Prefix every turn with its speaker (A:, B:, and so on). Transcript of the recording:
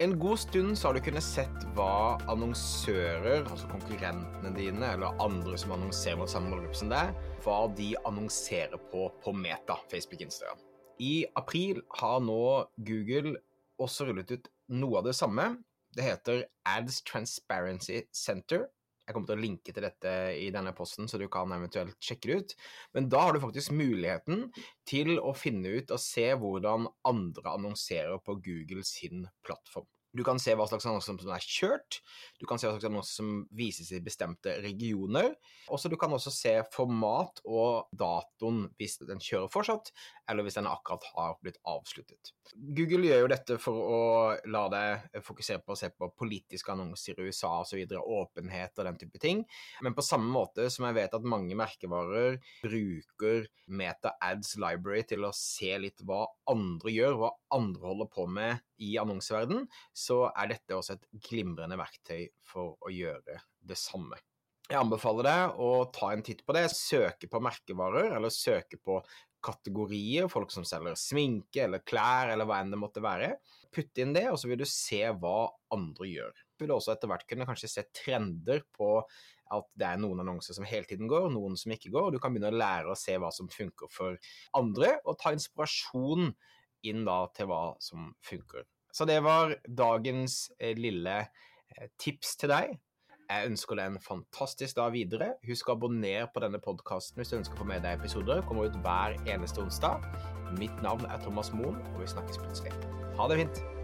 A: En god stund så har du kunnet sett hva annonsører, altså konkurrentene dine, eller andre som annonserer mot samme målgruppe som deg, hva de annonserer på på Meta, Facebook, Instagram. I april har nå Google også rullet ut noe av det samme. Det heter Ads Transparency Center. Jeg kommer til å linke til dette i denne posten, så du kan eventuelt sjekke det ut. Men da har du faktisk muligheten til å finne ut og se hvordan andre annonserer på Google sin plattform. Du kan se hva slags annonser som er kjørt, du kan se hva slags annonser som vises i bestemte regioner. Også Du kan også se format og datoen hvis den kjører fortsatt, eller hvis den akkurat har blitt avsluttet. Google gjør jo dette for å la deg fokusere på å se på politiske annonser i USA osv., åpenhet og den type ting. Men på samme måte som jeg vet at mange merkevarer bruker Meta Ads Library til å se litt hva andre gjør, hva andre holder på med i annonseverden, så er dette også et glimrende verktøy for å gjøre det samme. Jeg anbefaler deg å ta en titt på det. Søke på merkevarer, eller søke på kategorier, folk som selger sminke eller klær eller hva enn det måtte være. Putt inn det, og så vil du se hva andre gjør. Du vil også etter hvert kunne kanskje se trender på at det er noen annonser som hele tiden går, noen som ikke går. Du kan begynne å lære å se hva som funker for andre, og ta inspirasjon inn da til hva som funker. Så det var dagens eh, lille eh, tips til deg. Jeg ønsker deg en fantastisk dag videre. Husk å abonnere på denne podkasten hvis du ønsker å få med deg episoder. Kommer ut hver eneste onsdag. Mitt navn er Thomas Moen, og vi snakkes plutselig. Ha det fint.